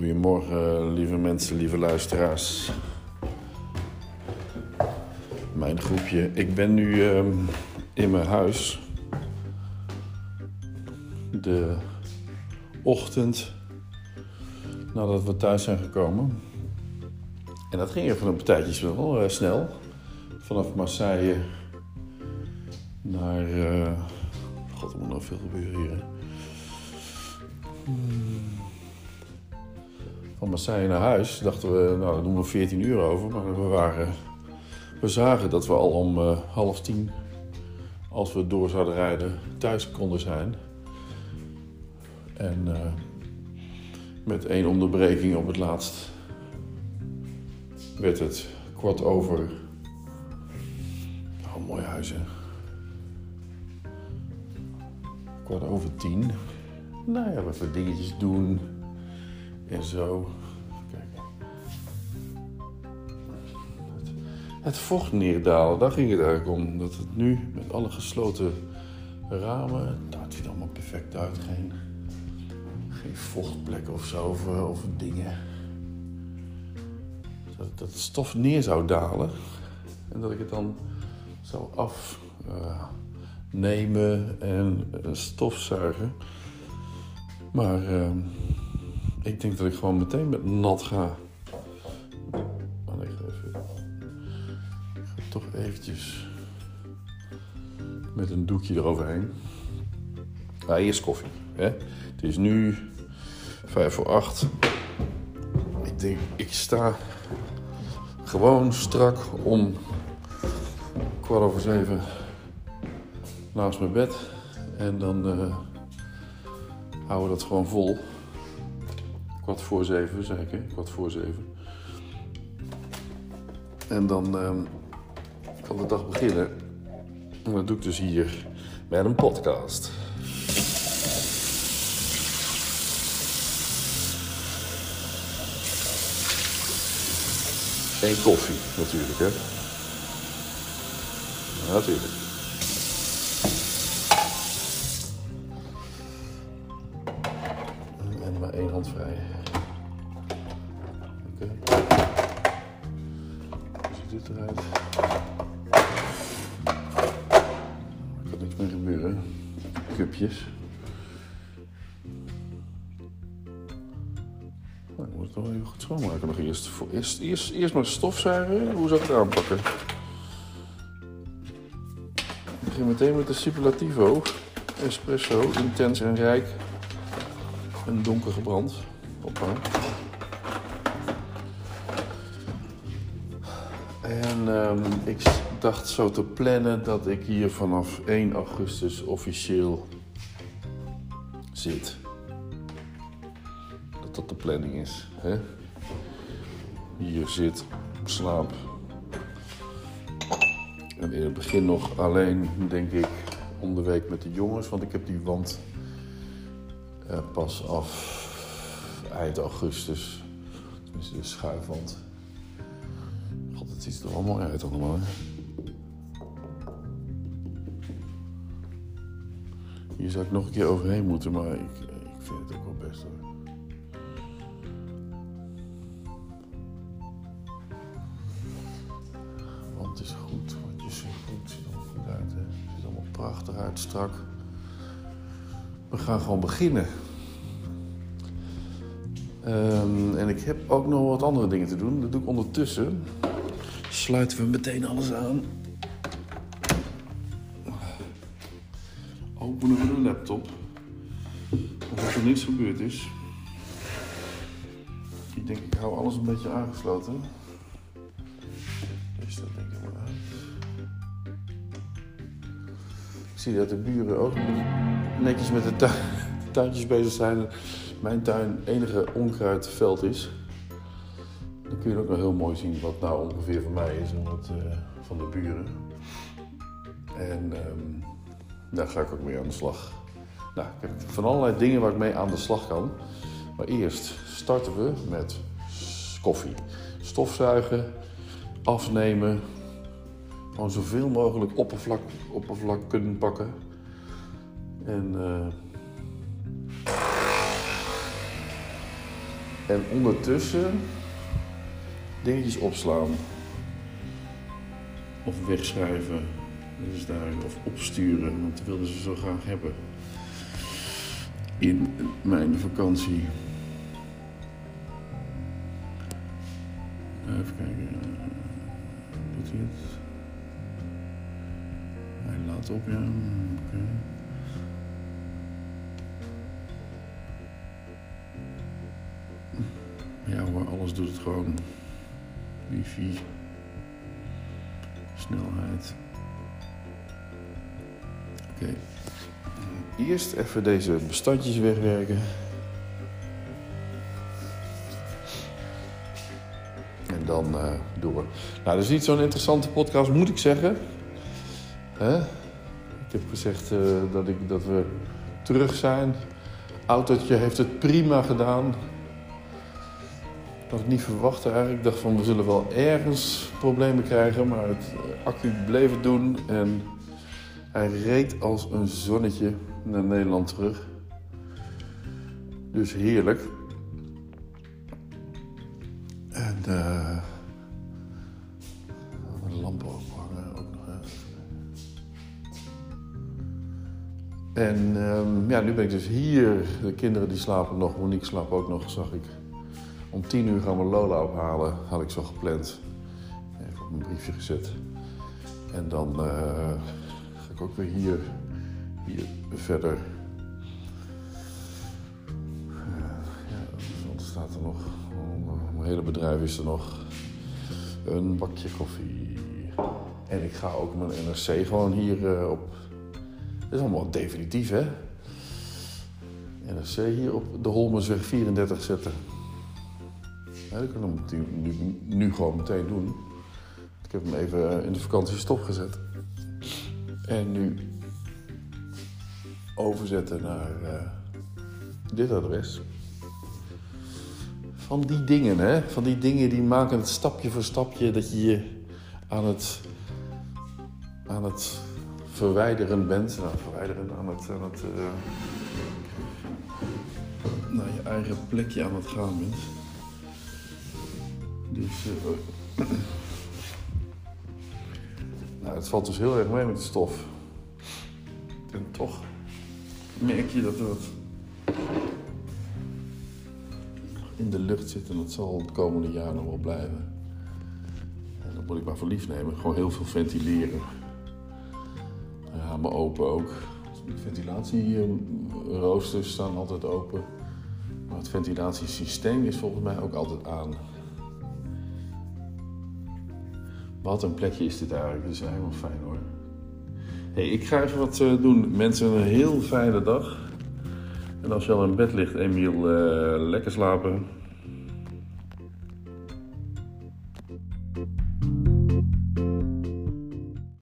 Goedemorgen, lieve mensen, lieve luisteraars. Mijn groepje. Ik ben nu ehm, in mijn huis. De ochtend nadat we thuis zijn gekomen. En dat ging even een partijtje wel uh, snel. Vanaf Marseille naar. Uh, God, er moet nog veel gebeuren hier. Van Marseille naar huis dachten we, nou, daar doen we 14 uur over. Maar we, waren, we zagen dat we al om uh, half tien, als we door zouden rijden, thuis konden zijn. En met één onderbreking op het laatst werd het kwart over. Oh, mooi huis, hè? Kwart over tien. Nou ja, wat dingetjes doen en zo. Kijk. Het, het vocht neerdalen, daar ging het eigenlijk om. Dat het nu met alle gesloten ramen, nou, het ziet allemaal perfect uit. Geen, vochtplekken of zo, of, of dingen dat, dat het stof neer zou dalen en dat ik het dan zou afnemen uh, en uh, stofzuigen. Maar uh, ik denk dat ik gewoon meteen met nat ga. Maar ik ga, even, ik ga toch eventjes met een doekje eroverheen. Ah, eerst koffie. Hè? Het is nu vijf voor acht. Ik denk, ik sta gewoon strak om kwart over zeven naast mijn bed. En dan uh, houden we dat gewoon vol. Kwart voor zeven, zeg ik, hè? kwart voor zeven. En dan uh, kan de dag beginnen. En dat doe ik dus hier met een podcast. Geen koffie natuurlijk, hè? Ja, natuurlijk. Vrij. Oké. Ziet dit eruit? Er kan niks meer gebeuren. Cupjes. ik moet het wel even goed schoonmaken nog eerst. Voor eerst, eerst, eerst maar stofzuigen. Hoe zou ik het aanpakken? Ik begin meteen met de Superlativo. Espresso, intens en rijk. En donker gebrand. Hoppa. En um, ik dacht zo te plannen dat ik hier vanaf 1 augustus officieel zit dat de planning is. Hè? Hier zit, slaap. En in het begin nog alleen, denk ik, om week met de jongens. Want ik heb die wand pas af eind augustus. Tenminste, de schuifwand. God, het ziet er wel mooi uit allemaal. Hier zou ik nog een keer overheen moeten, maar ik, ik vind het ook wel best hoor. het is goed, want je ziet goed, ziet er goed uit. Hè? Het ziet allemaal prachtig uit, strak. We gaan gewoon beginnen. Um, en ik heb ook nog wat andere dingen te doen. Dat doe ik ondertussen. Sluiten we meteen alles aan. Openen we de laptop. Alsof er niets gebeurd is. Ik denk, ik hou alles een beetje aangesloten. Dus dat denk ik wel uit. Ik zie dat de buren ook netjes met de, tu de tuintjes bezig zijn. Mijn tuin enige onkruidveld is. Dan kun je ook nog heel mooi zien wat nou ongeveer van mij is en wat uh, van de buren. En um, daar ga ik ook mee aan de slag. Nou, ik heb van allerlei dingen waar ik mee aan de slag kan. Maar eerst starten we met koffie. Stofzuigen, afnemen. Gewoon zoveel mogelijk oppervlak, oppervlak kunnen pakken. En, uh, En ondertussen dingetjes opslaan. Of wegschrijven. Dus daar, of opsturen, want dat wilden ze zo graag hebben. In mijn vakantie. Even kijken. Doet hij het? Hij laat op, ja. Alles doet het gewoon. Wifi. Snelheid. Oké. Eerst even deze bestandjes wegwerken. En dan uh, door. Nou, dat is niet zo'n interessante podcast, moet ik zeggen. Ik heb gezegd uh, dat, ik, dat we terug zijn. Autootje heeft het prima gedaan. Dat ik niet verwacht eigenlijk. Ik dacht van we zullen wel ergens problemen krijgen. Maar het accu bleef het doen. En hij reed als een zonnetje naar Nederland terug. Dus heerlijk. En uh, lampen ophangen ook nog. En um, ja, nu ben ik dus hier. De kinderen die slapen nog. Monique slaapt ook nog, zag ik. Om tien uur gaan we Lola ophalen, had ik zo gepland. Even op mijn briefje gezet. En dan uh, ga ik ook weer hier, hier verder. Uh, ja, wat staat er nog? Mijn hele bedrijf is er nog. Een bakje koffie. En ik ga ook mijn NRC gewoon hier uh, op. Dit is allemaal definitief, hè? NRC hier op de Holmensweg 34 zetten. Dat kan ik nu, gewoon meteen doen. Ik heb hem even in de vakantie stopgezet. En nu overzetten naar uh, dit adres. Van die dingen, hè? Van die dingen die maken het stapje voor stapje dat je je aan het, aan het verwijderen bent. Nou, verwijderen aan het, aan het uh, naar je eigen plekje aan het gaan bent. Dus, uh, nou, het valt dus heel erg mee met de stof. En toch merk je dat er wat in de lucht zit en dat zal het komende jaar nog wel blijven. En dat moet ik maar voor lief nemen. Gewoon heel veel ventileren. Ramen open ook. De ventilatieroosters staan altijd open. Maar het ventilatiesysteem is volgens mij ook altijd aan. Wat een plekje is dit eigenlijk. Dat is helemaal fijn hoor. Hey, ik ga even wat uh, doen. Mensen, een heel fijne dag. En als je al in bed ligt, Emiel, uh, lekker slapen.